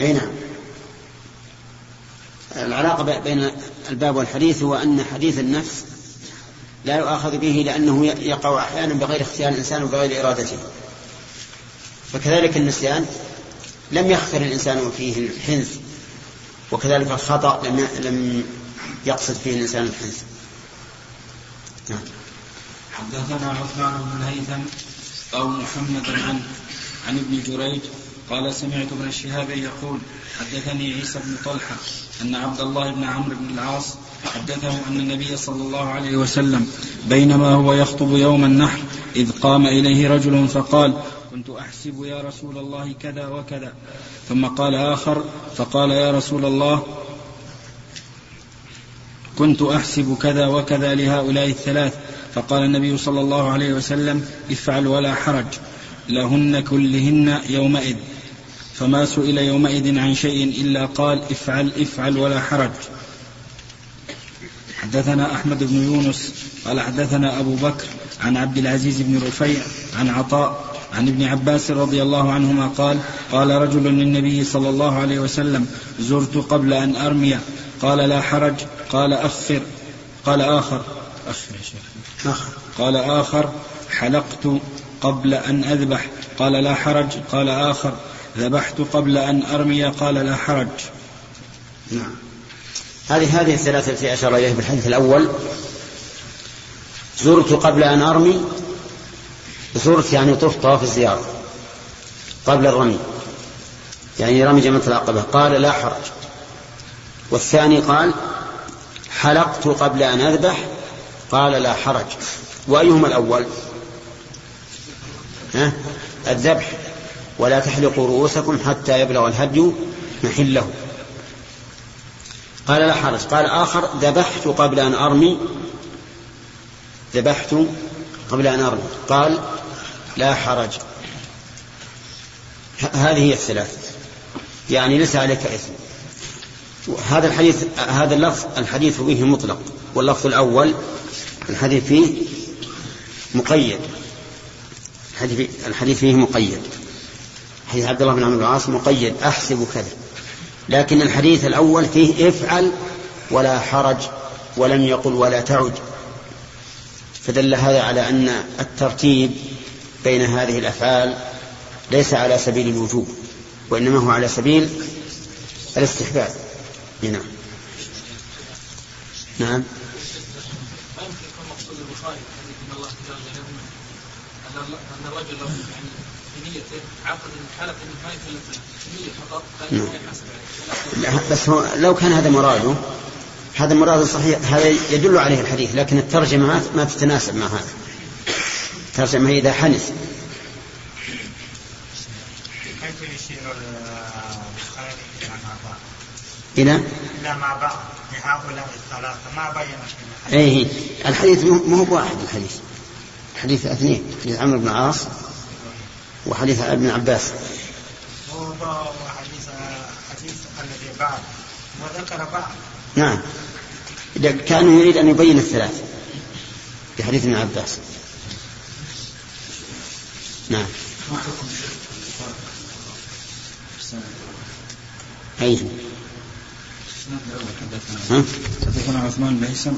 أي نعم. العلاقة بين الباب والحديث هو أن حديث النفس لا يؤاخذ به لأنه يقع أحيانا بغير اختيار الإنسان وبغير إرادته. فكذلك النسيان لم يختر الإنسان فيه الحنث وكذلك الخطأ لم لم يقصد فيه الإنسان الحنث. نعم. حدثنا عثمان بن الهيثم أو محمد عن عن ابن جريج قال سمعت ابن الشهاب يقول حدثني عيسى بن طلحة أن عبد الله بن عمرو بن العاص حدثه أن النبي صلى الله عليه وسلم بينما هو يخطب يوم النحر إذ قام إليه رجل فقال كنت أحسب يا رسول الله كذا وكذا. ثم قال آخر فقال يا رسول الله كنت أحسب كذا وكذا لهؤلاء الثلاث. فقال النبي صلى الله عليه وسلم افعل ولا حرج لهن كلهن يومئذ. فما سئل يومئذ عن شيء إلا قال افعل افعل ولا حرج. حدثنا أحمد بن يونس قال حدثنا أبو بكر عن عبد العزيز بن رفيع عن عطاء عن ابن عباس رضي الله عنهما قال قال رجل للنبي صلى الله عليه وسلم زرت قبل أن أرمي. قال لا حرج. قال أخر. قال آخر. أخر يا شيخ. قال آخر. حلقت قبل أن أذبح. قال لا حرج. قال آخر. ذبحت قبل أن أرمي قال لا حرج. نعم. هذه هذه الثلاثة التي أشار إليها في الحديث الأول. زرت قبل أن أرمي. زرت يعني طفت طواف الزيارة. قبل الرمي. يعني رمي جمرة العقبة. قال لا حرج. والثاني قال حلقت قبل أن أذبح. قال لا حرج. وأيهما الأول؟ ها؟ الذبح. ولا تحلقوا رؤوسكم حتى يبلغ الهدي محله. قال لا حرج. قال آخر ذبحت قبل أن أرمي. ذبحت قبل أن أرمي. قال لا حرج. هذه هي الثلاث يعني ليس عليك إثم. هذا الحديث هذا اللفظ الحديث فيه مطلق. واللفظ الأول الحديث فيه مقيد. الحديث فيه مقيد. حديث عبد الله بن عمرو بن العاص مقيد أحسب كذا. لكن الحديث الأول فيه افعل ولا حرج ولم يقل ولا تعد فدل هذا على أن الترتيب بين هذه الأفعال ليس على سبيل الوجوب وإنما هو على سبيل الاستحباب. نعم. نعم. أن الرجل يعني بنيته عقد حلف ما يكلف نية فقط لا بس هو لو كان هذا مراده هذا مراد صحيح هذا يدل عليه الحديث لكن الترجمة ما تتناسب مع هذا. الترجمة إذا حنث. إلى؟ إلى مع بعض لهؤلاء الثلاثة ما بين إيه الحديث مو واحد الحديث. حديث اثنين حديث عمرو بن العاص وحديث ابن عباس. وحديث حديث الذي بعد وذكر بعض نعم كان يريد أن يبين الثلاث في حديث ابن عباس. نعم. أي. حدثنا عثمان بن هيثم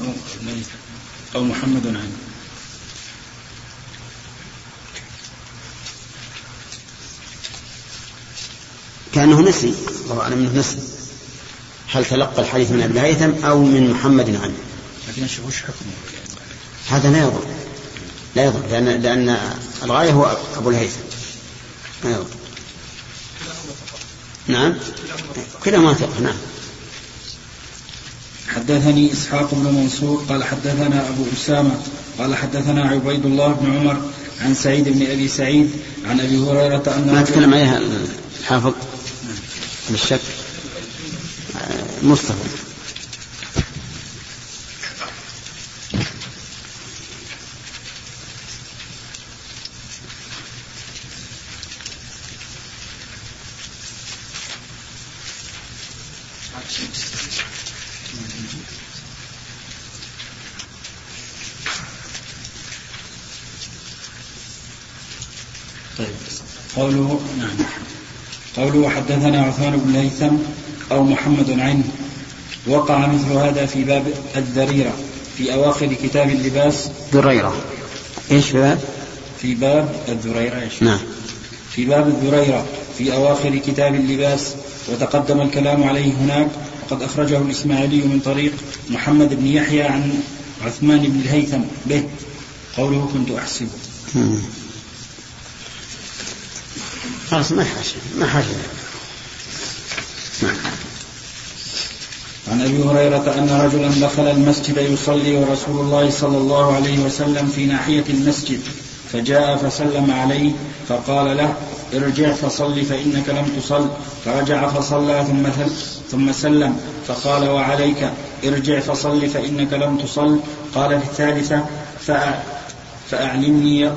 أو محمد عنه كأنه نسي. الله أعلم أنه نسي. هل تلقى الحديث من أبي هيثم أو من محمد عنه؟ لكن وش حكمه؟ هذا لا يضر. لا يضر لأن, لأن الغاية هو أبو الهيثم. ما يضر. نعم. كلاهما ثقة نعم. حدثني إسحاق بن منصور قال حدثنا أبو أسامة قال حدثنا عبيد الله بن عمر عن سعيد بن أبي سعيد عن أبي هريرة أن ما تكلم عليها الحافظ؟ بالشك مصطفى طيب قوله نعم قوله حدثنا عثمان بن الهيثم أو محمد عنه وقع مثل هذا في باب الذريرة في أواخر كتاب اللباس. ذريرة. إيش باب؟ في باب الذريرة إيش؟ نعم. في باب الذريرة في أواخر كتاب اللباس وتقدم الكلام عليه هناك. وقد أخرجه الإسماعيلي من طريق محمد بن يحيى عن عثمان بن الهيثم. به قوله كنت أحسبه خلاص ما حاجة ما حاجة نعم. عن أبي هريرة أن رجلا دخل المسجد يصلي ورسول الله صلى الله عليه وسلم في ناحية المسجد فجاء فسلم عليه فقال له ارجع فصل فإنك لم تصل. فرجع فصلى ثم ثم سلم فقال وعليك ارجع فصل فإنك لم تصل. قال في الثالثة فأعلمني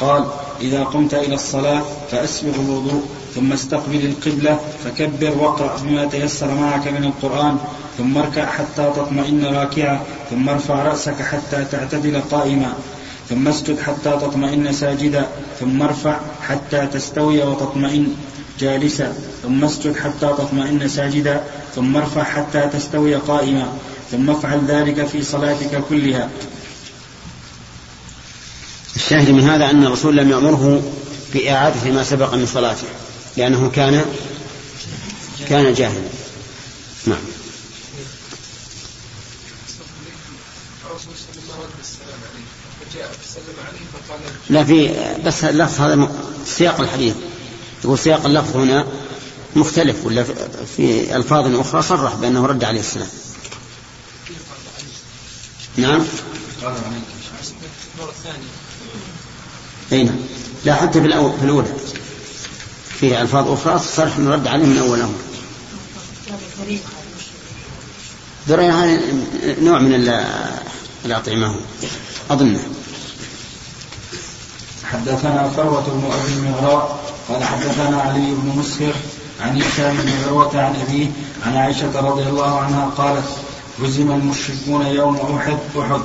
قال إذا قمت إلى الصلاة فأسبغ الوضوء ثم استقبل القبلة فكبر واقرأ بما تيسر معك من القرآن ثم اركع حتى تطمئن راكعا ثم ارفع رأسك حتى تعتدل قائما ثم اسجد حتى تطمئن ساجدا ثم ارفع حتى تستوي وتطمئن جالسا ثم اسجد حتى تطمئن ساجدا ثم ارفع حتى تستوي قائما ثم افعل ذلك في صلاتك كلها. الشاهد من هذا أن الرسول لم يأمره بإعادة ما سبق من صلاته لأنه كان كان جاهلا. نعم. لا في بس اللفظ هذا سياق الحديث. يقول سياق اللفظ هنا مختلف ولا في ألفاظ أخرى صرح بأنه رد عليه السلام. نعم. نعم. لا حتى في الأول في الأولى. في ألفاظ أخرى صرح من رد عليه من أول أمر. ذرية هذا نوع من الأطعمة. أظنه. حدثنا فروة بن أبي المغراء قال حدثنا علي بن مسهر عن هشام بن عروة عن أبيه عن عائشة رضي الله عنها قالت هزم المشركون يوم أحد أحد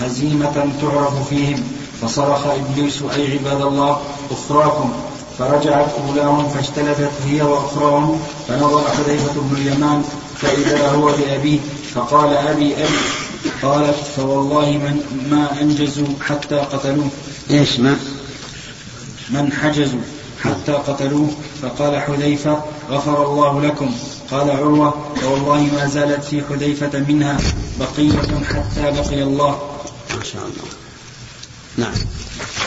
هزيمة تعرف فيهم. فصرخ إبليس أي عباد الله أخراكم. فرجعت أولاهم فاجتلفت هي وأخراهم فنظر حذيفة بن اليمان فإذا هو بأبيه فقال أبي أبي. قالت فوالله من ما أنجزوا حتى قتلوه. إيش ما؟ من حجزوا حتى قتلوه. فقال حذيفة غفر الله لكم. قال عروة فوالله ما زالت في حذيفة منها بقية حتى بقي الله. ما شاء الله. نعم.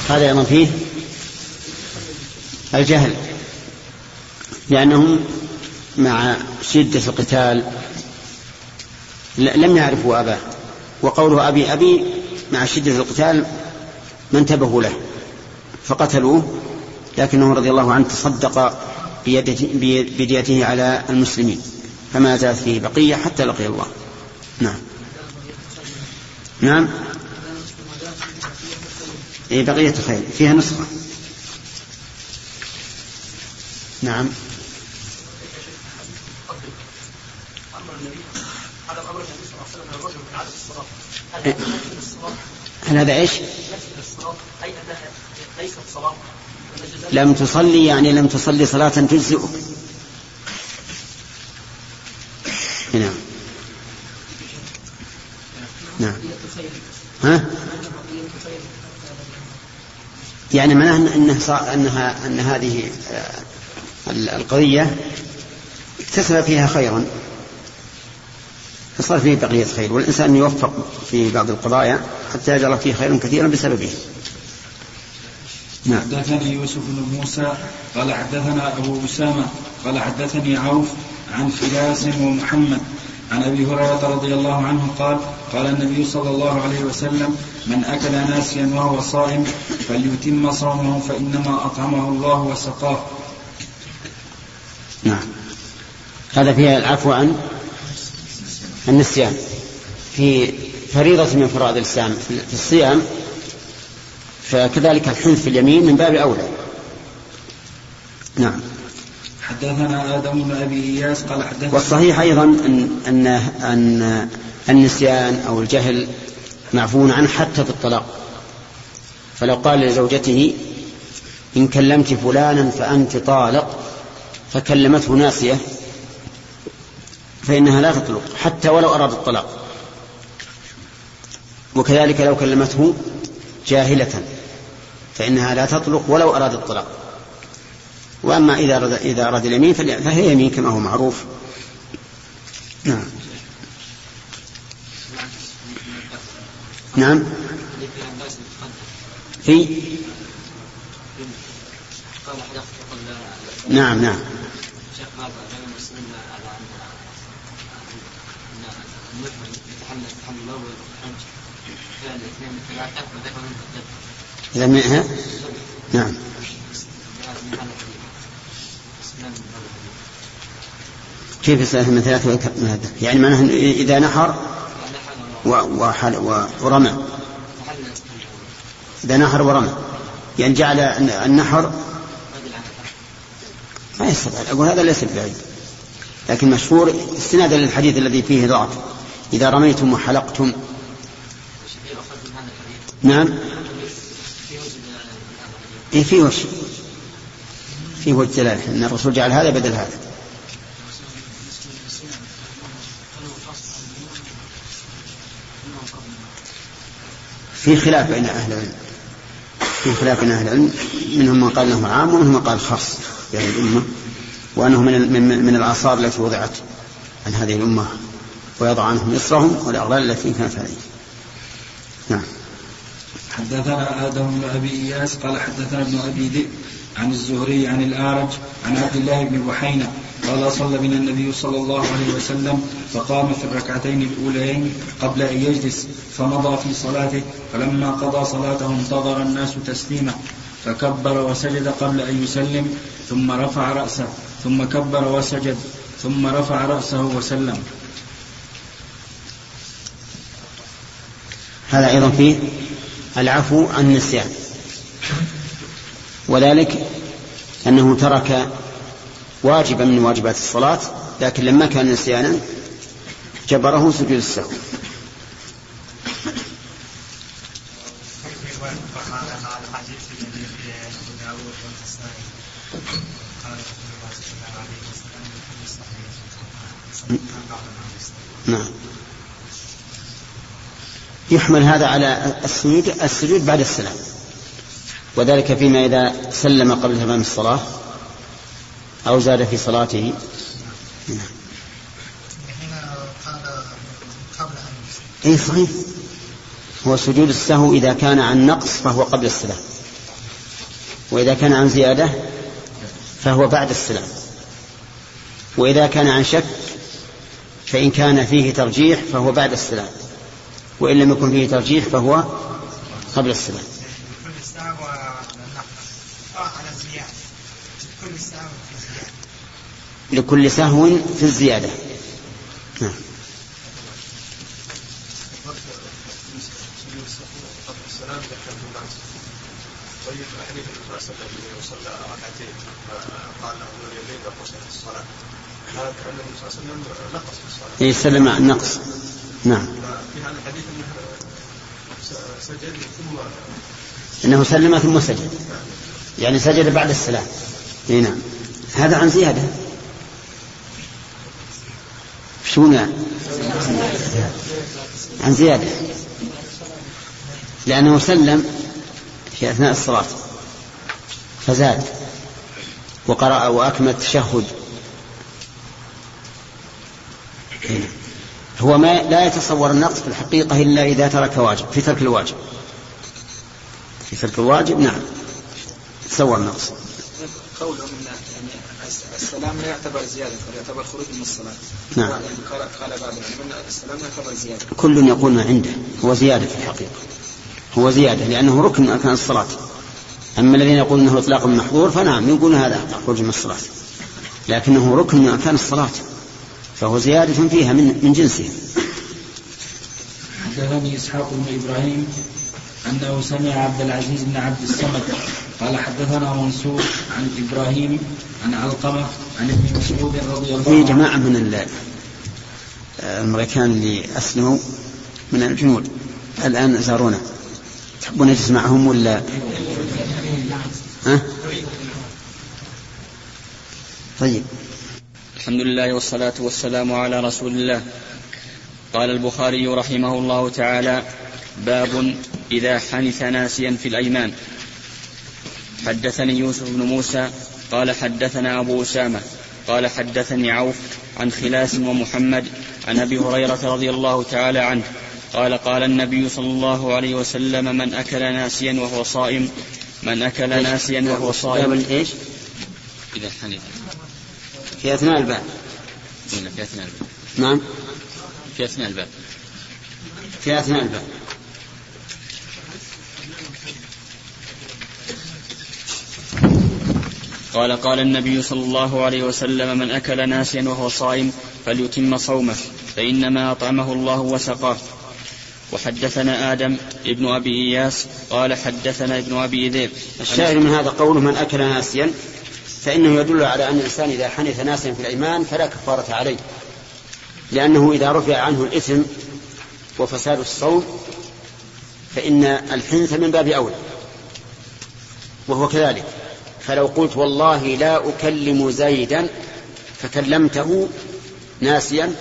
هذا أيضا فيه الجهل لأنهم مع شدة القتال لم يعرفوا أباه وقوله أبي أبي مع شدة القتال ما انتبهوا له فقتلوه لكنه رضي الله عنه تصدق بديته على المسلمين فما زالت فيه بقية حتى لقي الله. نعم. نعم. أي بقية خير فيها نسخة. نعم. هل هذا إيش؟ لم تصلي يعني لم تصلي صلاة تجزئك نعم نعم ها؟ يعني معناه أنه أنها أن هذه آه، القضية اكتسب فيها خيرا فصار فيه بقية خير والإنسان يوفق في بعض القضايا حتى يجعل فيه خيرا كثيرا بسببه نعم. حدثني يوسف بن موسى قال حدثنا أبو أسامة قال حدثني عوف عن فلاس ومحمد عن أبي هريرة رضي الله عنه قال قال النبي صلى الله عليه وسلم من أكل ناسيا وهو صائم فليتم صومه فإنما أطعمه الله وسقاه. نعم. هذا فيها العفو عن النسيان. في فريضة من فرائض الإسلام في الصيام فكذلك الحنث في اليمين من باب أولى. نعم. حدثنا آدم بن أبي إياس قال حدثنا والصحيح أيضا أن أن أن النسيان أو الجهل معفو عنه حتى في الطلاق. فلو قال لزوجته إن كلمت فلانا فأنت طالق فكلمته ناسية فإنها لا تطلق حتى ولو أراد الطلاق. وكذلك لو كلمته جاهلة فإنها لا تطلق ولو أراد الطلاق. وأما إذا أراد, إذا أراد اليمين فهي يمين كما هو معروف. نعم. نعم. في؟ نعم نعم. إذا منها نعم. كيف يصلح من ثلاثة يعني معناه إذا نحر ورمى. إذا نحر ورمى. يعني جعل النحر ما يستطيع أقول هذا ليس بعيد. لكن مشهور استنادا للحديث الذي فيه ضعف. إذا رميتم وحلقتم. نعم. إيه في وجه. في وجه دلالة أن الرسول جعل هذا بدل هذا. في خلاف بين أهل العلم. في خلاف بين أهل العلم منهم من قال أنه عام ومنهم من قال خاص بهذه الأمة وأنه من من, الآثار التي وضعت عن هذه الأمة ويضع عنهم إصرهم والأغلال التي كانت عليه نعم. حدثنا آدم بن أبي إياس قال حدثنا ابن أبي ذئب عن الزهري عن الأعرج عن عبد الله بن بحينة قال صلى بنا النبي صلى الله عليه وسلم فقام في الركعتين الأوليين قبل أن يجلس فمضى في صلاته فلما قضى صلاته انتظر الناس تسليمه فكبر وسجد قبل أن يسلم ثم رفع رأسه ثم كبر وسجد ثم رفع رأسه وسلم. هذا أيضا فيه العفو عن النسيان. وذلك أنه ترك واجبا من واجبات الصلاة لكن لما كان نسيانا جبره سجود السهو. نعم. يحمل هذا على السجود السجود بعد السلام. وذلك فيما إذا سلم قبل تمام الصلاة. أو زاد في صلاته؟ نعم. أي صحيح. هو سجود السهو إذا كان عن نقص فهو قبل السلام. وإذا كان عن زيادة فهو بعد السلام. وإذا كان عن شك فإن كان فيه ترجيح فهو بعد السلام. وإن لم يكن فيه ترجيح فهو قبل السلام. لكل سهو في الزيادة نعم طيب الحديث النبي صلى الله عليه وسلم صلى ركعتين له الصلاه هذا كان النبي صلى الله عليه وسلم نقص في الصلاه. اي سلم النقص نعم. في هذا الحديث إنه سجد ثم انه سلم ثم سجد. يعني سجد بعد السلام. اي نعم. هذا عن زيادة. شو يعني؟ عن زيادة. لأنه سلم في أثناء الصلاة. فزاد. وقرأ وأكمل التشهد. هو ما لا يتصور النقص في الحقيقة إلا إذا ترك واجب في ترك الواجب. في ترك الواجب نعم. تصور النقص. قولهم يعني السلام لا يعتبر زيادة بل يعتبر خروج من الصلاة. نعم. قال قال بعض العلماء السلام لا يعتبر زيادة. كل يقول ما عنده. هو زيادة في الحقيقة. هو زيادة لأنه ركن من أركان الصلاة. أما الذين يقولون أنه إطلاق محظور فنعم يقولون هذا خروج من الصلاة. لكنه ركن من أركان الصلاة. فهو زيادة فيها من من جنسه. حدثني إسحاق بن إبراهيم أنه سمع عبد العزيز بن عبد الصمد قال حدثنا منصور عن إبراهيم عن علقمة عن ابن مسعود رضي الله عنه. في جماعة من الأمريكان اللي أسلموا من الجنود. الآن زارونا تحبون نجلس معهم ولا؟ ها؟ طيب. الحمد لله والصلاة والسلام على رسول الله. قال البخاري رحمه الله تعالى باب إذا حنث ناسيا في الأيمان. حدثني يوسف بن موسى قال حدثنا أبو أسامة قال حدثني عوف عن خلاس ومحمد عن أبي هريرة رضي الله تعالى عنه قال قال النبي صلى الله عليه وسلم من أكل ناسيا وهو صائم من أكل ناسيا وهو صائم. إيش؟ إذا حنث في أثناء الباب. في أثناء الباب. نعم. في أثناء الباب. في أثناء الباب. قال قال النبي صلى الله عليه وسلم من أكل ناسيا وهو صائم فليتم صومه فإنما أطعمه الله وسقاه. وحدثنا آدم ابن أبي إياس قال حدثنا ابن أبي ذئب. الشاهد من هذا قوله من أكل ناسيا فإنه يدل على أن الإنسان إذا حنث ناسيا في الأيمان فلا كفارة عليه لأنه إذا رفع عنه الإثم وفساد الصوم فإن الحنث من باب أولى وهو كذلك. فلو قلت والله لا أكلم زيدا فكلمته ناسيا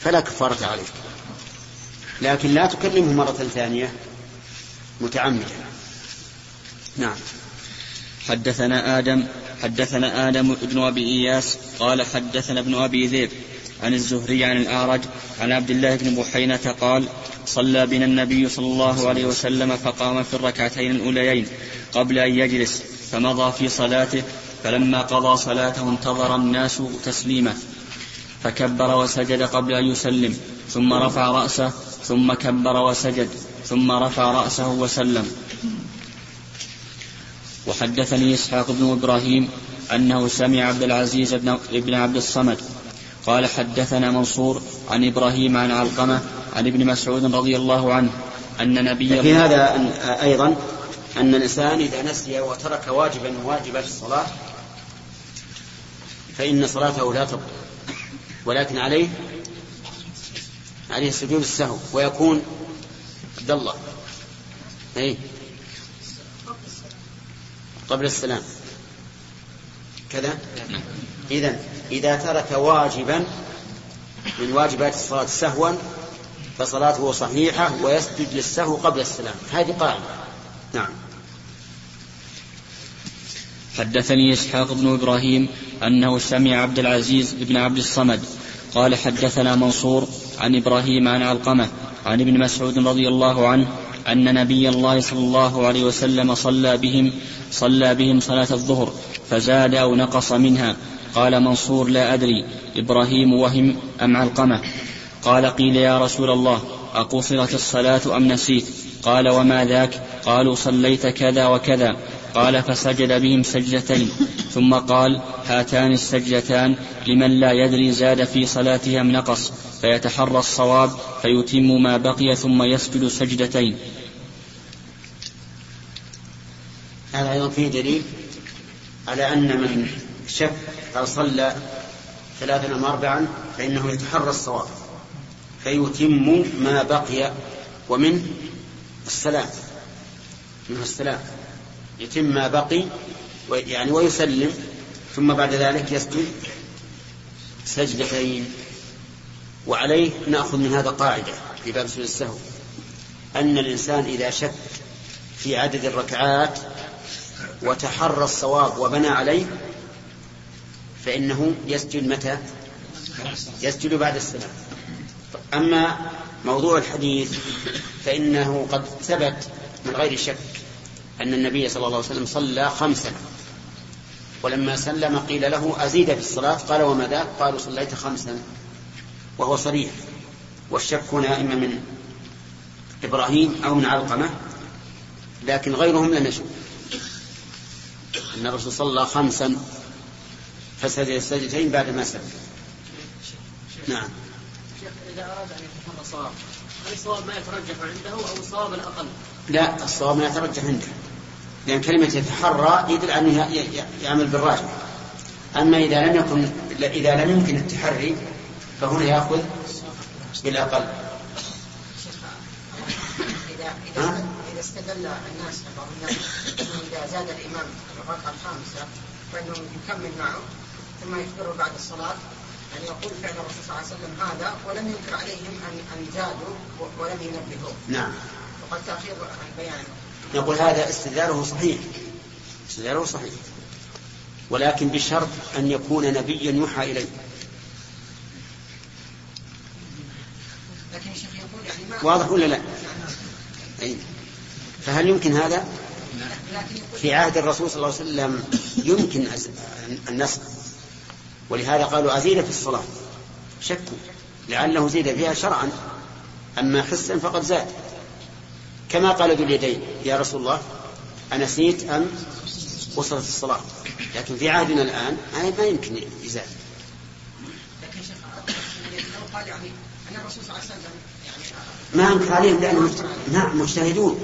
فلا كفارة عليه لكن لا تكلمه مرة ثانية متعمدا. نعم. حدثنا آدم حدثنا آدم بن أبي إياس قال حدثنا ابن أبي ذئب عن الزهري عن الأعرج عن عبد الله بن بحينة قال صلى بنا النبي صلى الله عليه وسلم فقام في الركعتين الأوليين قبل أن يجلس. فمضى في صلاته فلما قضى صلاته انتظر الناس تسليمه فكبر وسجد قبل أن يسلم ثم رفع رأسه ثم كبر وسجد ثم رفع رأسه وسلم. وحدثني إسحاق بن إبراهيم أنه سمع عبد العزيز بن عبد الصمد قال حدثنا منصور عن إبراهيم عن علقمة عن ابن مسعود رضي الله عنه أن نبي في هذا أيضا أن الإنسان إذا نسي وترك واجبا من واجبات الصلاة فإن صلاته لا تبطل ولكن عليه عليه سجود السهو ويكون عبد الله. أي قبل السلام. كذا؟ إذا إذا ترك واجبا من واجبات الصلاة سهوا فصلاته صحيحة ويسجد للسهو قبل السلام. هذه قاعدة. نعم. حدثني إسحاق بن إبراهيم أنه سمع عبد العزيز بن عبد الصمد قال حدثنا منصور عن إبراهيم عن علقمة عن ابن مسعود رضي الله عنه أن نبي الله صلى الله عليه وسلم صلى بهم صلى بهم صلاة الظهر فزاد أو نقص منها. قال منصور لا أدري إبراهيم وهم أم علقمة؟ قال قيل يا رسول الله أقصرت الصلاة أم نسيت؟ قال وما ذاك؟ قالوا صليت كذا وكذا. قال فسجد بهم سجدتين. ثم قال هاتان السجدتان لمن لا يدري زاد في صلاته أم نقص. فيتحرى الصواب فيتم ما بقي ثم يسجد سجدتين. هذا أيضا فيه دليل على أن من شك هل صلى ثلاثا أم أربعا فإنه يتحرى الصواب. فيتم ما بقي ومن السلام منه السلام. يتم ما بقي يعني ويسلم ثم بعد ذلك يسجد سجدتين. وعليه نأخذ من هذا قاعدة في باب سجود السهو. أن الإنسان إذا شك في عدد الركعات وتحرى الصواب وبنى عليه فإنه يسجد متى؟ يسجد بعد السلام. أما موضوع الحديث فإنه قد ثبت من غير شك أن النبي صلى الله عليه وسلم صلى خمسا. ولما سلم قيل له أزيد في الصلاة؟ قال وما ذاك قالوا صليت خمسا. وهو صريح. والشك هنا إما من إبراهيم أو من علقمة لكن غيرهم لم يشك. أن الرسول صلى خمسا فسجد السجدتين بعد ما سلم. نعم. إذا أراد أن يتحرى صواب هل الصواب ما يترجح عنده أو الصواب الأقل؟ لا الصواب ما يترجح عنده. لأن كلمة يتحرى يدل أنه يعمل بالراجح. أما إذا لم يكن إذا لم يمكن التحري فهنا يأخذ بالأقل. إذا استدل الناس بعض الناس إذا زاد الإمام الركعة الخامسة فإنه يكمل معه ثم يخبره بعد الصلاة يعني يقول فعل الرسول صلى الله عليه وسلم هذا ولم ينكر عليهم أن أن زادوا ولم ينبهوا نعم. وقد تأخير البيان. نقول هذا استدلاله صحيح. استدلاله صحيح. ولكن بشرط أن يكون نبيا يوحى إليه. لكن الشيخ يقول يعني واضح ولا لا؟ أي. فهل يمكن هذا؟ في عهد الرسول صلى الله عليه وسلم يمكن النسخ ولهذا قالوا أزيد في الصلاة. شكوا. لعله زيد فيها شرعا. أما حسا فقد زاد. كما قال ذو اليدين يا رسول الله أنسيت أم وصلت الصلاة. لكن في عهدنا الآن ما ما يمكن يزاد لكن شيخ قال يعني أن الرسول صلى الله عليه وسلم يعني ما أنكر عليهم لأنهم نعم مجتهدون.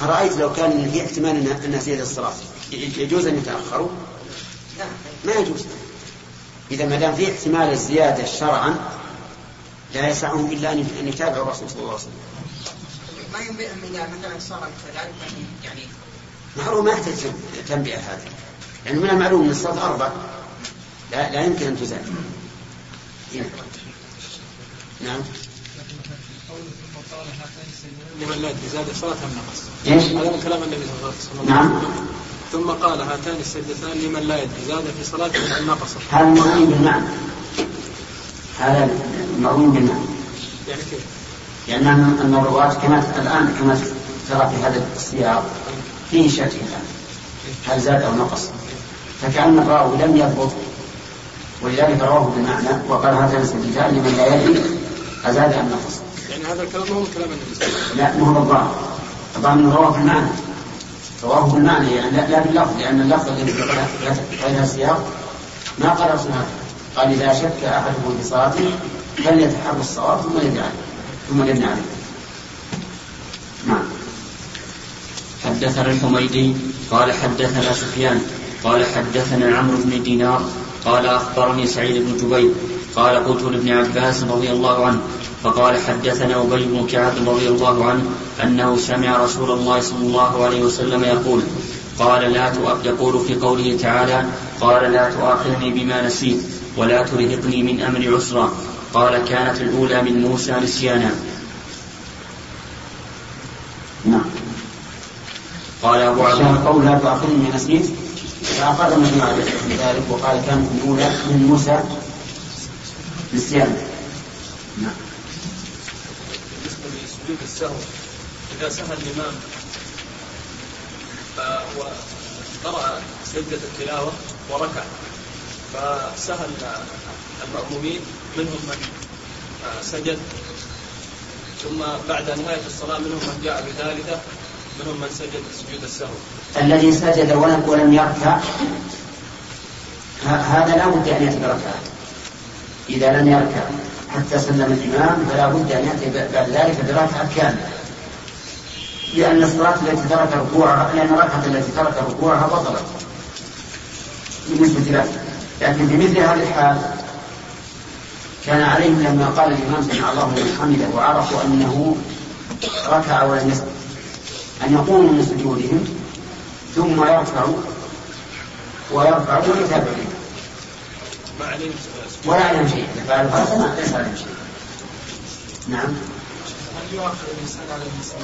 هل رأيت لو كان في احتمال أن- أنها زيادة الصلاة؟ يجوز أن يتأخروا؟ لا. ما يجوز. إذا ما دام في احتمال الزيادة شرعا لا يسعهم إلا أن يتابعوا الرسول صلى الله عليه وسلم. ينبئهم مثلا صار يعني معروف ما يحتاج تنبئة هذا يعني من المعلوم أن الصلاة أربع لا, لا يمكن أن تزال. نعم. نعم. لمن لا زاد صلاة أم نقص إيش؟ هذا من كلام النبي صلى الله عليه وسلم. نعم. ثم قال هاتان السجدتان لمن لا يدري. زاد في صلاته أم نقص هذا مروي بالمعنى. هذا مروي بالمعنى. يعني كيف؟ لأن أن الرواة كما الآن كما ترى في هذا السياق فيه شك الآن هل زاد أو نقص؟ فكأن الراوي لم يضبط ولذلك رواه بالمعنى وقال هذا السجدتان لمن لا يدري أزاد أم نقص. يعني هذا الكلام هو من كلام النبي صلى الله عليه وسلم لا ما هو الظاهر الظاهر رواه بالمعنى رواه بالمعنى يعني لا, باللفظ لأن اللفظ الذي في غير السياق ما قال رسول الله قال إذا شك أحدكم في صلاته فليتحرى الصواب ثم يدعي. ثم يبني عليه. نعم. حدثنا الحميدي قال حدثنا سفيان قال حدثنا عمرو بن دينار قال أخبرني سعيد بن جبير قال قلت لابن عباس رضي الله عنه فقال حدثنا أبي بن كعب رضي الله عنه أنه سمع رسول الله صلى الله عليه وسلم يقول قال لا يقول في قوله تعالى قال لا تؤاخذني بما نسيت ولا ترهقني من أمر عسرا قال كانت الأولى من موسى نسيانا. نعم. قال أبو عبد قول لا تؤاخذني من نسيت فأقر من ذلك وقال كانت الأولى من موسى نسيان نعم. بالنسبة لسجود السهو إذا سهى الإمام فهو قرأ سجدة التلاوة وركع فسهى المأمومين منهم من سجد ثم بعد نهاية الصلاة منهم من جاء بثالثة منهم من سجد سجود السهو. الذي سجد ولم ولم يركع هذا لا بد أن يأتي بركعة. إذا لم يركع حتى سلم الإمام فلا بد أن يأتي ب- بعد ذلك بركعة كاملة. لأن الصلاة التي ترك ركوعها لأن الركعة التي ترك ركوعها بطلت. بالنسبة له. لكن في مثل هذه الحال كان عليهم لما قال الإمام سمع الله لمن حمده وعرفوا أنه ركع ولم يسجد أن يقوموا من سجودهم ثم يرفعوا ويرفعوا ويتابعوا ولا عليهم شيء. إذا فعلوا هذا ليس عليهم شيء. نعم. هل يؤاخذ الإنسان على النسيان؟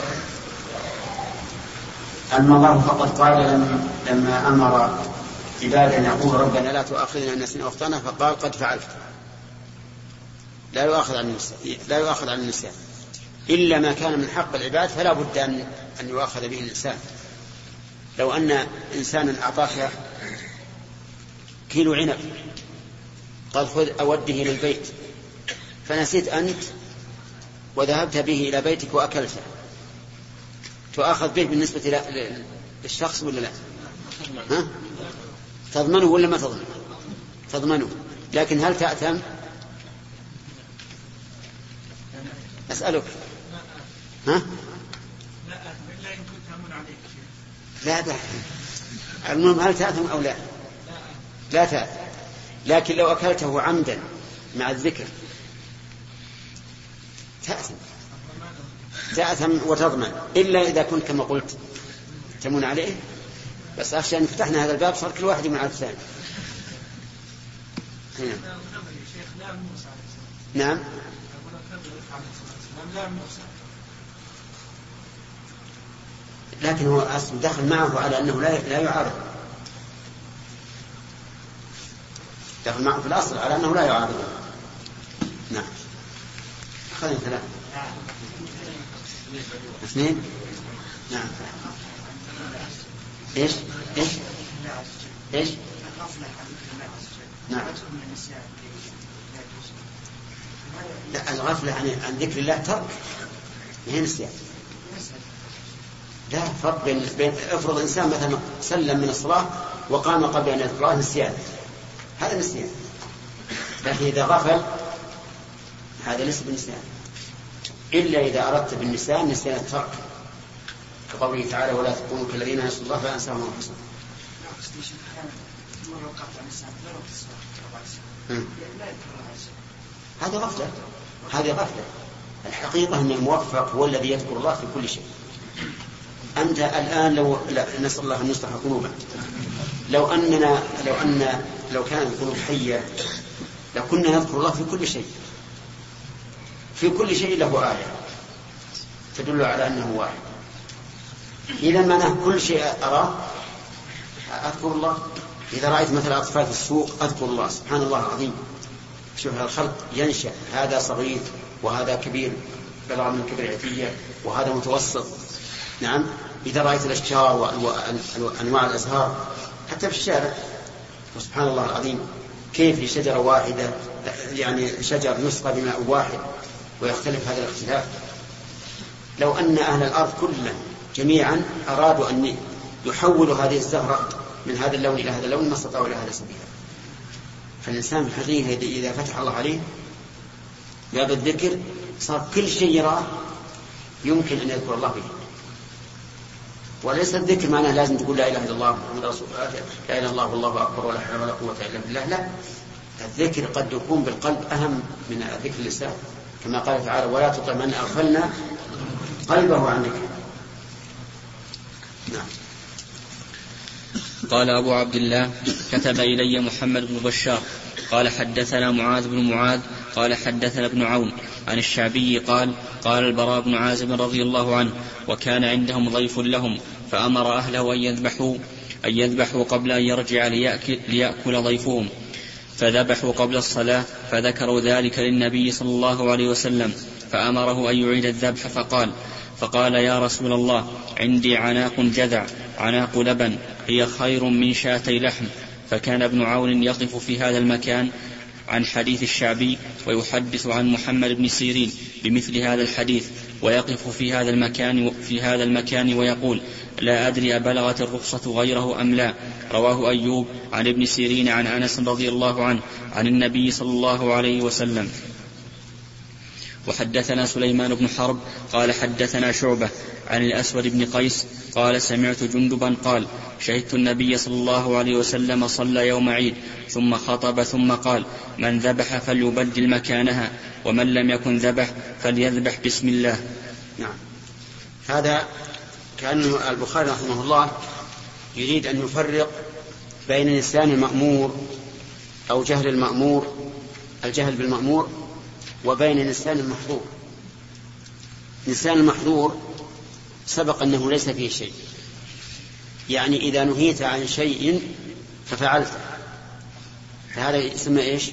أما الله فقد قال لما, لما أمر عبادا يقول ربنا لا تؤاخذنا إن نسينا وأخطأنا فقال قد فعلت. لا يؤاخذ عن النسيان لا يؤاخذ عن النسيان إلا ما كان من حق العباد فلا بد أن أن يؤاخذ به الإنسان. لو أن إنسانا أعطاك كيلو عنب قال خذ أوده إلى البيت. فنسيت أنت وذهبت به إلى بيتك وأكلته. تؤاخذ به بالنسبة للشخص ولا لا؟ ها؟ تضمنه ولا ما تضمنه تضمنه. لكن هل تأثم؟ أسألك. ها؟ لا لا المهم هل تأثم أو لا؟ لا تأثم لكن لو أكلته عمدا مع الذكر تأثم تأثم وتضمن إلا إذا كنت كما قلت تمون عليه؟ بس أخشى أن فتحنا هذا الباب صار كل واحد من على الثاني. السلام نعم يقول الخضر عليه الصلاه والسلام لا من موسى لكن هو أصل دخل معه على أنه لا لا يعارض. دخل معه في الأصل على أنه لا يعارض. نعم. خلينا ثلاثة. اثنين. نعم. إيش؟ إيش؟ إيش؟ نعم. لا الغفلة عن عن ذكر الله ترك. هي نسيان. لا فرق بين بين افرض إنسان مثلا سلم من الصلاة وقام قبل أن يذكر الله نسيان. هذا نسيان. لكن إذا غفل هذا ليس بنسيان. إلا إذا أردت بالنسيان نسيان الترك. كقوله تعالى ولا تكونوا كالذين نسوا الله فأنساهم أنفسهم. مم. هذا غفله هذه غفلة. الحقيقة أن الموفق هو الذي يذكر الله في كل شيء. أنت الآن لو لا نسأل الله أن يصلح قلوبنا. لو أننا لو أن لو كان القلوب حية لكنا نذكر الله في كل شيء. في كل شيء له آية تدل على أنه واحد. إذا معناه كل شيء أراه أذكر الله. إذا رأيت مثلا أطفال في السوق أذكر الله. سبحان الله العظيم. شوف الخلق ينشأ. هذا صغير وهذا كبير بلغ من الكبر عتية وهذا متوسط. نعم. إذا رأيت الأشجار وأنواع الأزهار حتى في الشارع. وسبحان الله العظيم. كيف في شجرة واحدة يعني شجر يسقى بماء واحد ويختلف هذا الاختلاف؟ لو أن أهل الأرض كلهم جميعا أرادوا أن يحولوا هذه الزهرة من هذا اللون إلى هذا اللون ما استطاعوا إلى هذا سبيلا. فالإنسان الحقيقة إذا فتح الله عليه باب الذكر صار كل شيء يراه يمكن أن يذكر الله به. وليس الذكر معناه لازم تقول لا إله إلا الله محمد رسول الله لا إله إلا الله والله أكبر ولا حول ولا قوة إلا بالله. لا. الذكر قد يكون بالقلب أهم من ذكر اللسان كما قال تعالى ولا تطع من اغفلنا قلبه عن ذكر نعم. قال أبو عبد الله كتب إلي محمد بن بشار قال حدثنا معاذ بن معاذ قال حدثنا ابن عون عن الشعبي قال قال البراء بن عازب رضي الله عنه وكان عندهم ضيف لهم فأمر أهله أن يذبحوا أن يذبحوا قبل أن يرجع ليأكل, ليأكل ضيفهم. فذبحوا قبل الصلاة فذكروا ذلك للنبي صلى الله عليه وسلم فأمره أن يعيد الذبح فقال فقال يا رسول الله عندي عناق جذع عناق لبن هي خير من شاتي لحم. فكان ابن عون يقف في هذا المكان عن حديث الشعبي ويحدث عن محمد بن سيرين بمثل هذا الحديث ويقف في هذا المكان في هذا المكان ويقول لا أدري أبلغت الرخصة غيره أم لا. رواه أيوب عن ابن سيرين عن أنس رضي الله عنه عن النبي صلى الله عليه وسلم. وحدثنا سليمان بن حرب قال حدثنا شعبة عن الأسود بن قيس قال سمعت جندبا قال شهدت النبي صلى الله عليه وسلم صلى يوم عيد ثم خطب ثم قال من ذبح فليبدل مكانها ومن لم يكن ذبح فليذبح بسم الله. نعم. هذا كأنه البخاري رحمه الله يريد أن يفرق بين الإنسان المأمور أو جهل المأمور الجهل بالمأمور وبين الإنسان المحظور. الإنسان المحظور سبق أنه ليس فيه شيء. يعني إذا نهيت عن شيء ففعلت. فهذا يسمى إيش؟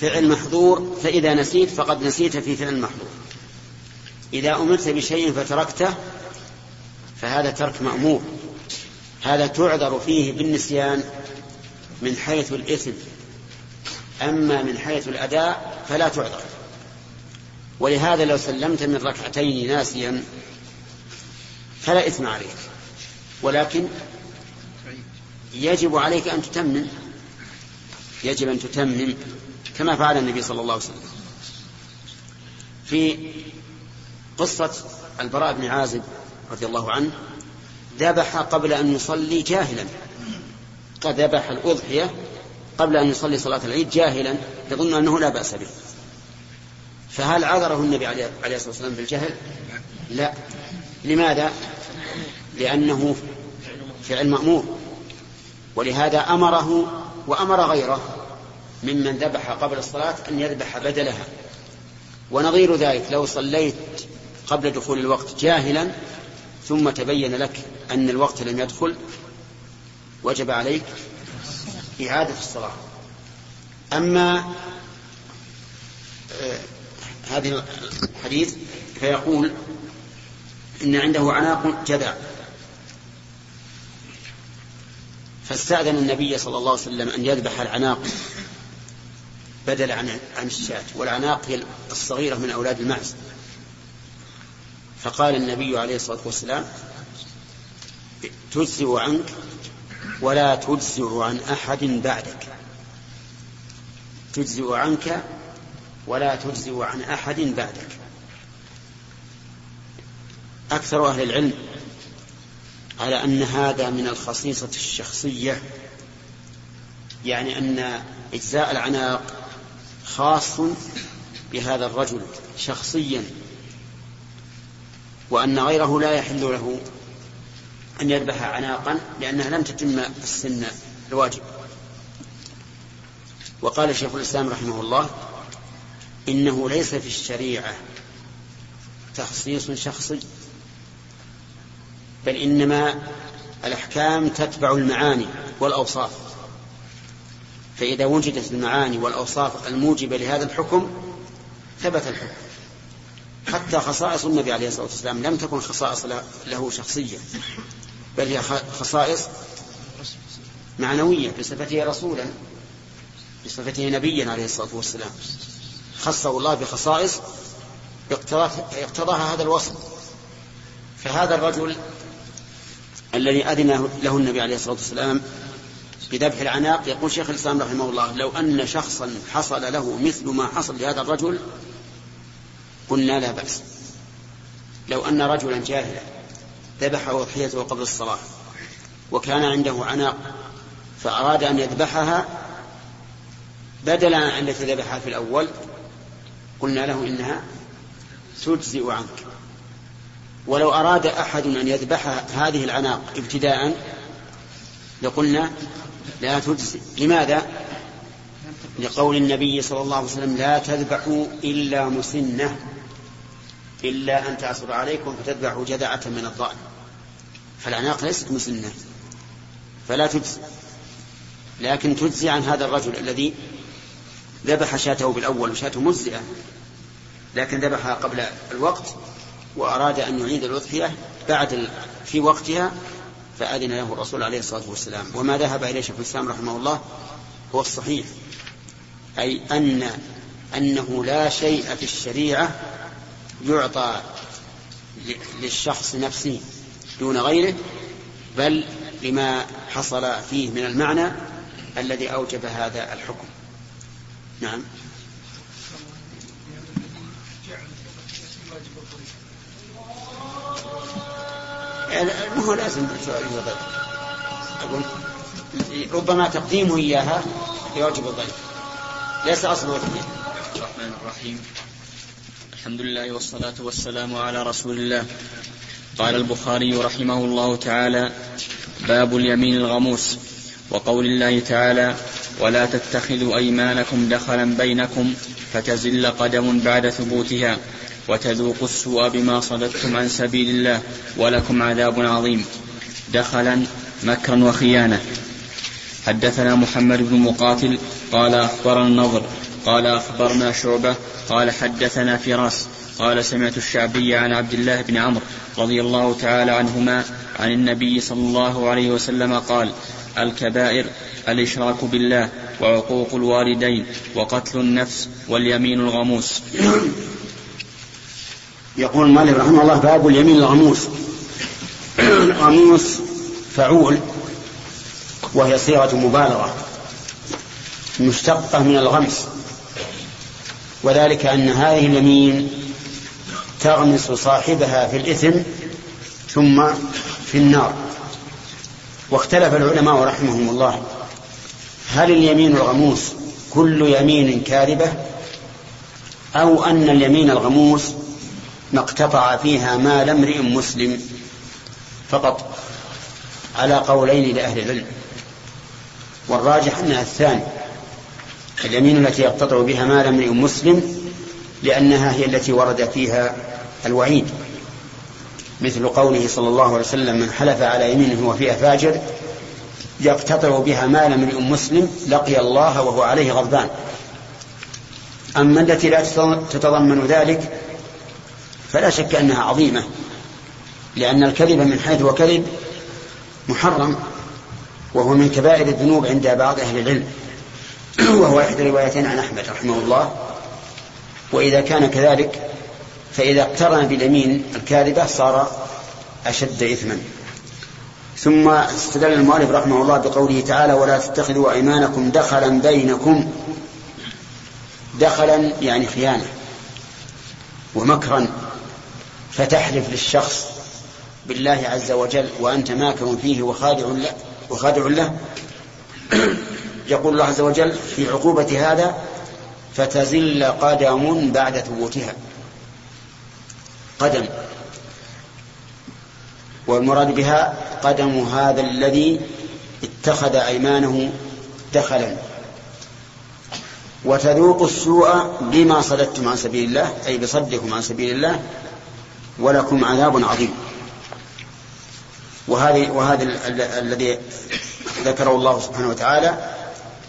فعل محظور. فإذا نسيت فقد نسيت في فعل محظور. إذا أمرت بشيء فتركته فهذا ترك مأمور. هذا تعذر فيه بالنسيان من حيث الإثم. أما من حيث الأداء فلا تعذر. ولهذا لو سلمت من ركعتين ناسيا فلا إثم عليك. ولكن يجب عليك أن تتمم. يجب أن تتمم كما فعل النبي صلى الله عليه وسلم. في قصة البراء بن عازب رضي الله عنه ذبح قبل أن يصلي جاهلا. قد ذبح الأضحية قبل أن يصلي صلاة العيد جاهلا يظن أنه لا بأس به. فهل عذره النبي عليه الصلاة والسلام بالجهل؟ لا. لماذا؟ لأنه فعل مأمور. ولهذا أمره وأمر غيره ممن ذبح قبل الصلاة أن يذبح بدلها. ونظير ذلك لو صليت قبل دخول الوقت جاهلا ثم تبين لك أن الوقت لم يدخل وجب عليك إعادة الصلاة. أما آه هذه الحديث فيقول إن عنده عناق جذع فاستأذن النبي صلى الله عليه وسلم أن يذبح العناق بدل عن عن الشاة. والعناق هي الصغيرة من أولاد المعز. فقال النبي عليه الصلاة والسلام تجزئ عنك ولا تجزئ عن أحد بعدك. تجزئ عنك ولا تجزئ عن أحد بعدك. أكثر أهل العلم على أن هذا من الخصيصة الشخصية يعني أن إجزاء العناق خاص بهذا الرجل شخصيا وأن غيره لا يحل له أن يذبح عناقا لأنها لم تتم السن الواجب. وقال شيخ الإسلام رحمه الله إنه ليس في الشريعة تخصيص شخصي بل إنما الأحكام تتبع المعاني والأوصاف. فإذا وجدت المعاني والأوصاف الموجبة لهذا الحكم ثبت الحكم. حتى خصائص النبي عليه الصلاة والسلام لم تكن خصائص له شخصية. بل هي خصائص معنوية بصفته رسولا بصفته نبيا عليه الصلاة والسلام. خصه الله بخصائص اقتضاها هذا الوصف. فهذا الرجل الذي أذن له النبي عليه الصلاة والسلام بذبح العناق يقول شيخ الإسلام رحمه الله لو أن شخصا حصل له مثل ما حصل لهذا الرجل قلنا لا بأس. لو أن رجلا جاهلا ذبح أضحيته قبل الصلاة وكان عنده عناق فأراد أن يذبحها بدلا عن التي ذبحها في الأول. قلنا له إنها تجزئ عنك. ولو أراد أحد أن يذبح هذه العناق ابتداء لقلنا لا تجزئ. لماذا؟ لقول النبي صلى الله عليه وسلم لا تذبحوا إلا مسنة إلا أن تعصر عليكم فتذبحوا جذعة من الضأن. فالعناق ليست مسنة. فلا تجزي. لكن تجزي عن هذا الرجل الذي ذبح شاته بالأول وشاته مجزئة. لكن ذبحها قبل الوقت وأراد أن يعيد الأضحية بعد في وقتها فأذن له الرسول عليه الصلاة والسلام. وما ذهب إليه شيخ الإسلام رحمه الله هو الصحيح. أي أن أنه لا شيء في الشريعة يعطى للشخص نفسه. دون غيره بل لما حصل فيه من المعنى الذي أوجب هذا الحكم. نعم. ما هو لازم أقول ربما تقديمه إياها يواجب الضيف. ليس أصل وجهه الرحمن الرحيم. الحمد لله والصلاة والسلام على رسول الله. قال البخاري رحمه الله تعالى باب اليمين الغموس. وقول الله تعالى ولا تتخذوا أيمانكم دخلا بينكم فتزل قدم بعد ثبوتها وتذوقوا السوء بما صددتم عن سبيل الله ولكم عذاب عظيم. دخلا مكرا وخيانة. حدثنا محمد بن مقاتل قال أخبرنا النضر قال أخبرنا شعبة قال حدثنا فراس قال سمعت الشعبي عن عبد الله بن عمرو رضي الله تعالى عنهما عن النبي صلى الله عليه وسلم قال الكبائر الإشراك بالله وعقوق الوالدين وقتل النفس واليمين الغموس. يقول المؤلف رحمه الله باب اليمين الغموس. الغموس فعول وهي صيغة مبالغة مشتقة من الغمس وذلك أن هذه اليمين تغمس صاحبها في الإثم ثم في النار. واختلف العلماء رحمهم الله. هل اليمين الغموس كل يمين كاذبة؟ أو أن اليمين الغموس ما اقتطع فيها مال امرئ مسلم فقط؟ على قولين لأهل العلم. والراجح أنها الثاني. اليمين التي يقتطع بها مال امرئ مسلم لأنها هي التي ورد فيها الوعيد مثل قوله صلى الله عليه وسلم من حلف على يمين هو فيها فاجر يقتطع بها مال امرئ مسلم لقي الله وهو عليه غضبان. أما التي لا تتضمن ذلك فلا شك أنها عظيمة لأن الكذب من حيث هو كذب محرم وهو من كبائر الذنوب عند بعض أهل العلم. وهو إحدى الروايتين عن أحمد رحمه الله. وإذا كان كذلك فإذا اقترن باليمين الكاذبة صار أشد إثما. ثم استدل المؤلف رحمه الله بقوله تعالى ولا تتخذوا أيمانكم دخلا بينكم. دخلا يعني خيانة ومكرا. فتحلف للشخص بالله عز وجل وأنت ماكر فيه وخادع له وخادع له. يقول الله عز وجل في عقوبة هذا فتزل قدم بعد ثبوتها. قدم. والمراد بها قدم هذا الذي اتخذ أيمانه دخلا. وتذوق السوء بما صددتم عن سبيل الله أي بصدكم عن سبيل الله ولكم عذاب عظيم. وهذه وهذا الذي ذكره الله سبحانه وتعالى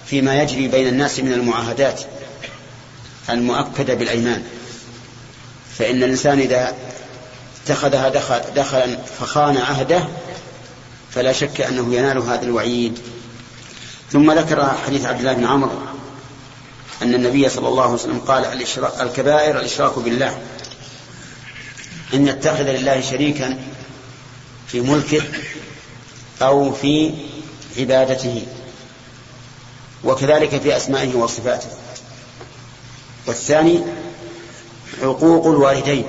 فيما يجري بين الناس من المعاهدات المؤكدة بالأيمان. فإن الإنسان إذا اتخذها دخل دخلا فخان عهده فلا شك أنه ينال هذا الوعيد. ثم ذكر حديث عبد الله بن عمرو أن النبي صلى الله عليه وسلم قال الكبائر الإشراك بالله. أن يتخذ لله شريكا في ملكه أو في عبادته وكذلك في أسمائه وصفاته. والثاني عقوق الوالدين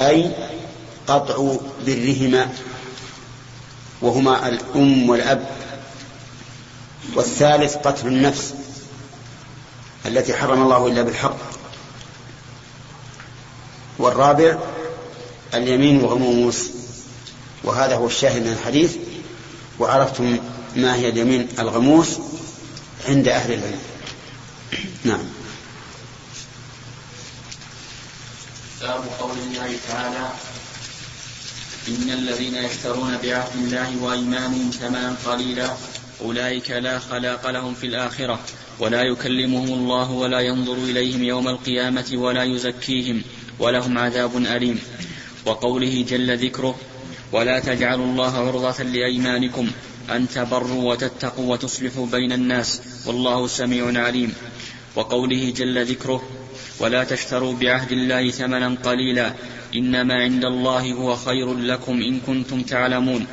أي قطع برهما وهما الأم والأب والثالث قتل النفس التي حرم الله إلا بالحق والرابع اليمين الغموس وهذا هو الشاهد من الحديث وعرفتم ما هي اليمين الغموس عند أهل العلم. نعم. باب قول الله تعالى إن الذين يشترون بعهد الله وأيمانهم ثمنا قليلا أولئك لا خلاق لهم في الآخرة ولا يكلمهم الله ولا ينظر إليهم يوم القيامة ولا يزكيهم ولهم عذاب أليم وقوله جل ذكره ولا تجعلوا الله عرضة لأيمانكم أن تبروا وتتقوا وتصلحوا بين الناس والله سميع عليم وقوله جل ذكره ولا تشتروا بعهد الله ثمنا قليلا إنما عند الله هو خير لكم إن كنتم تعلمون.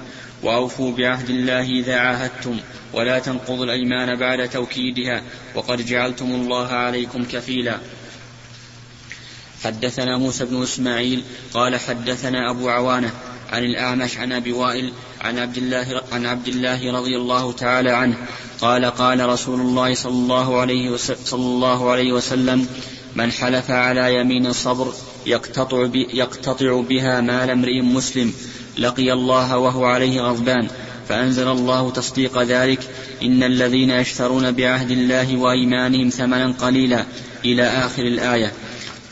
وأوفوا بعهد الله إذا عاهدتم ولا تنقضوا الأيمان بعد توكيدها وقد جعلتم الله عليكم كفيلا. حدثنا موسى بن إسماعيل قال حدثنا أبو عوانة عن الأعمش عن أبي وائل عن عبد الله عن عبد الله رضي الله تعالى عنه قال قال رسول الله صلى الله عليه صلى الله عليه وسلم من حلف على يمين صبر يقتطع, يقتطع بها مال امرئ مسلم لقي الله وهو عليه غضبان فأنزل الله تصديق ذلك إن الذين يشترون بعهد الله وأيمانهم ثمنا قليلا إلى آخر الآية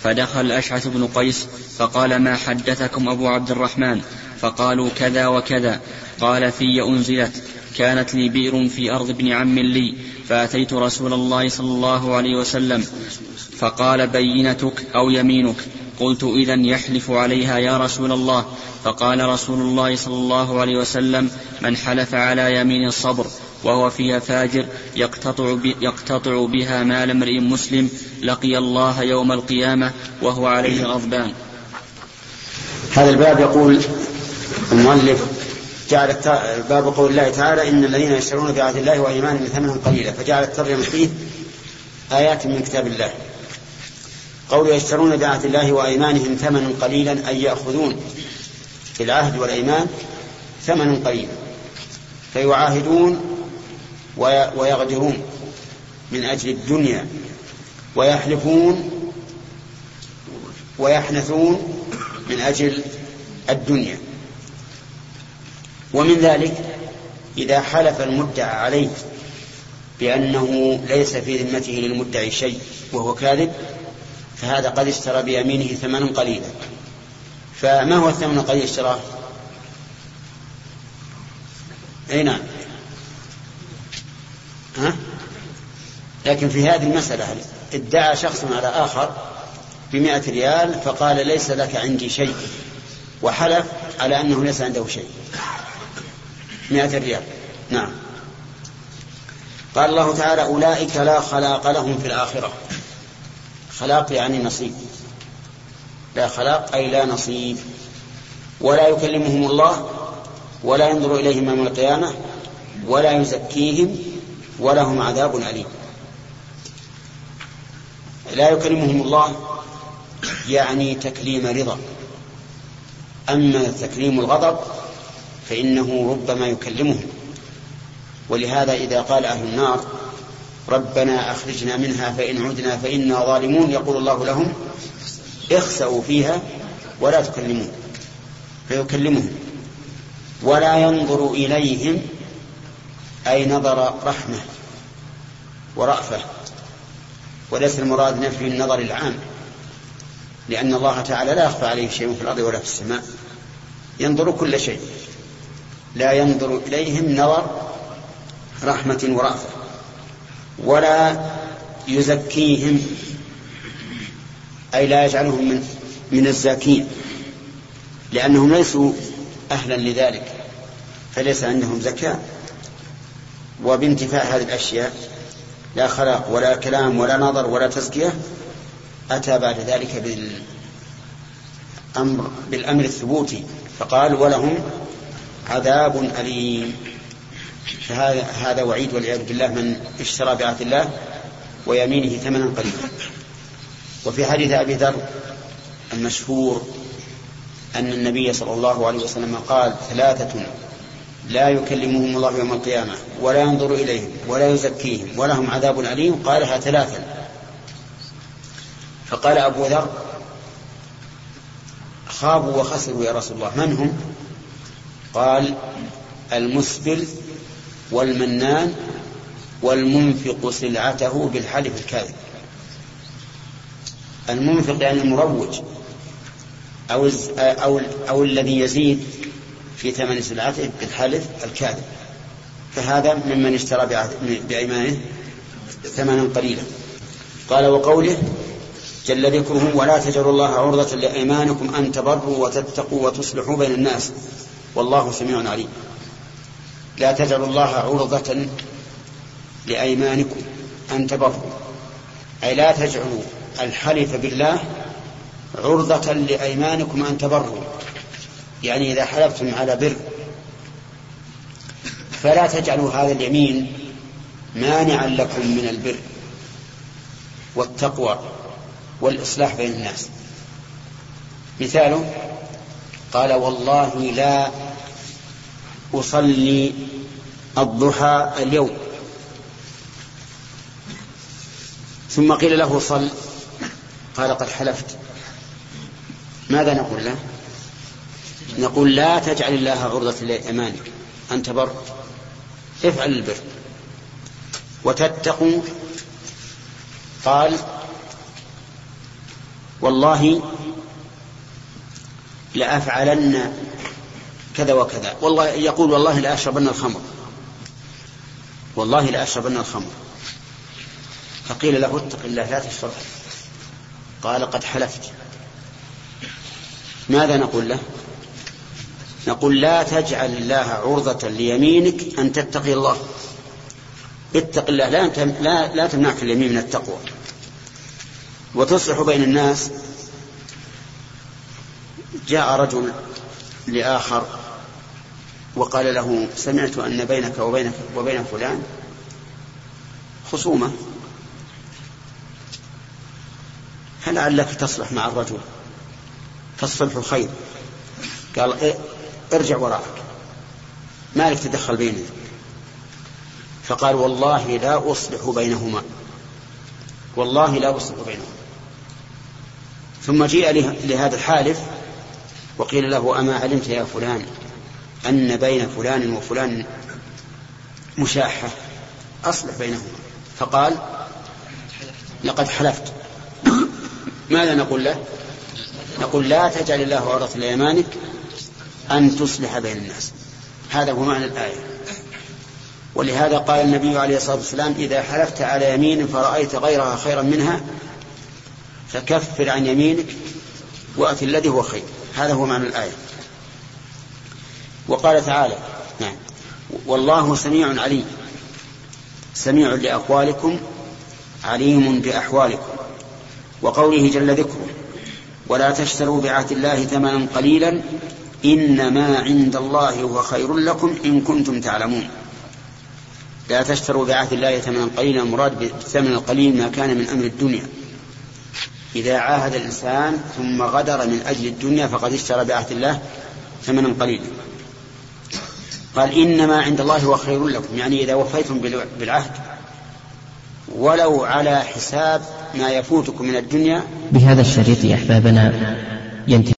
فدخل الأشعث بن قيس فقال ما حدثكم أبو عبد الرحمن؟ فقالوا كذا وكذا قال في أنزلت كانت لي بئر في أرض ابن عم لي فأتيت رسول الله صلى الله عليه وسلم فقال بينتك أو يمينك قلت إذا يحلف عليها يا رسول الله فقال رسول الله صلى الله عليه وسلم من حلف على يمين الصبر وهو فيها فاجر يقتطع, يقتطع بها مال امرئ مسلم لقي الله يوم القيامة وهو عليه غضبان. هذا الباب يقول المؤلف جعل باب قول الله تعالى إن الذين يشترون بعهد الله وإيمانهم ثمنا قليلا فجعل الترجمة فيه آيات من كتاب الله. قول يشترون بعهد الله وأيمانهم ثمنا قليلا أي يأخذون في العهد والأيمان ثمنا قليلا. فيعاهدون ويغدرون من أجل الدنيا ويحلفون ويحنثون من أجل الدنيا. ومن ذلك إذا حلف المدعى عليه بأنه ليس في ذمته للمدعي شيء وهو كاذب فهذا قد اشترى بيمينه ثمنا قليلا. فما هو الثمن القليل اشتراه؟ أي نعم. ها؟ لكن في هذه المسألة ادعى شخص على آخر بمائة ريال فقال ليس لك عندي شيء وحلف على أنه ليس عنده شيء. مائة ريال. نعم. قال الله تعالى أولئك لا خلاق لهم في الآخرة. خلاق يعني نصيب. لا خلاق أي لا نصيب. ولا يكلمهم الله ولا ينظر إليهم يوم القيامة ولا يزكيهم ولهم عذاب أليم. لا يكلمهم الله يعني تكليم رضا. أما تكليم الغضب فإنه ربما يكلمهم ولهذا إذا قال أهل النار ربنا أخرجنا منها فإن عدنا فإنا ظالمون يقول الله لهم اخسأوا فيها ولا تكلمون. فيكلمهم. ولا ينظر إليهم أي نظر رحمة ورأفة. وليس المراد نفي النظر العام لأن الله تعالى لا يخفى عليه شيء في الأرض ولا في السماء. ينظر كل شيء. لا ينظر إليهم نظر رحمة ورأفة ولا يزكيهم أي لا يجعلهم من من الزاكين لأنهم ليسوا أهلا لذلك فليس عندهم زكاة. وبانتفاء هذه الأشياء لا خلاق ولا كلام ولا نظر ولا تزكية أتى بعد ذلك بالأمر, بالأمر الثبوتي فقال ولهم عذاب أليم. فهذا هذا وعيد والعياذ بالله من اشترى بعهد الله ويمينه ثمنا قليلا. وفي حديث أبي ذر المشهور أن النبي صلى الله عليه وسلم قال ثلاثة لا يكلمهم الله يوم القيامة ولا ينظر إليهم ولا يزكيهم ولهم عذاب أليم. قالها ثلاثا. فقال أبو ذر خابوا وخسروا يا رسول الله من هم؟ قال المسبل والمنان والمنفق سلعته بالحلف الكاذب. المنفق يعني المروج أو, أو, أو الذي يزيد في ثمن سلعته بالحلف الكاذب. فهذا ممن اشترى بأيمانه ثمنا قليلا. قال وقوله جل ذكره ولا تجعلوا الله عرضة لأيمانكم أن تبروا وتتقوا وتصلحوا بين الناس. والله سميع عليم. لا تجعلوا الله عرضة لأيمانكم أن تبروا أي لا تجعلوا الحلف بالله عرضة لأيمانكم أن تبروا يعني إذا حلفتم على بر فلا تجعلوا هذا اليمين مانعا لكم من البر والتقوى والإصلاح بين الناس. مثاله قال والله لا أصلي الضحى اليوم. ثم قيل له صل. قال قد حلفت. ماذا نقول له؟ نقول لا تجعل الله عرضة لأمانك. أن تبر افعل البر. وتتقوا. قال والله لأفعلن كذا وكذا. والله يقول والله لأشربن الخمر. والله لأشربن الخمر. فقيل له اتق الله لا تشرب. قال قد حلفت. ماذا نقول له؟ نقول لا تجعل الله عرضة ليمينك أن تتقي الله. اتق الله لا, لا, لا تمنعك اليمين من التقوى. وتصلح بين الناس. جاء رجل لآخر وقال له سمعت أن بينك وبينك وبين فلان خصومة. هل لعلك تصلح مع الرجل فالصلح خير. قال إيه ارجع وراءك. ما لك تدخل بيننا فقال والله لا أصلح بينهما. والله لا أصلح بينهما. ثم جيء لهذا الحالف وقيل له أما علمت يا فلان أن بين فلان وفلان مشاحة. أصلح بينهما. فقال لقد حلفت. ماذا نقول له؟ نقول لا تجعل الله عرضة لأيمانك أن تصلح بين الناس. هذا هو معنى الآية. ولهذا قال النبي عليه الصلاة والسلام إذا حلفت على يمين فرأيت غيرها خيرا منها فكفر عن يمينك وأت الذي هو خير. هذا هو معنى الآية. وقال تعالى نعم. والله سميع عليم. سميع لأقوالكم عليم بأحوالكم. وقوله جل ذكره ولا تشتروا بعهد الله ثمنا قليلا إنما عند الله هو خير لكم إن كنتم تعلمون. لا تشتروا بعهد الله ثمنا قليلا المراد بالثمن القليل ما كان من أمر الدنيا. إذا عاهد الإنسان ثم غدر من أجل الدنيا فقد اشترى بعهد الله ثمنا قليلا. قال إنما عند الله هو خير لكم يعني إذا وفيتم بالعهد ولو على حساب ما يفوتكم من الدنيا بهذا الشريط أحبابنا ينتهي.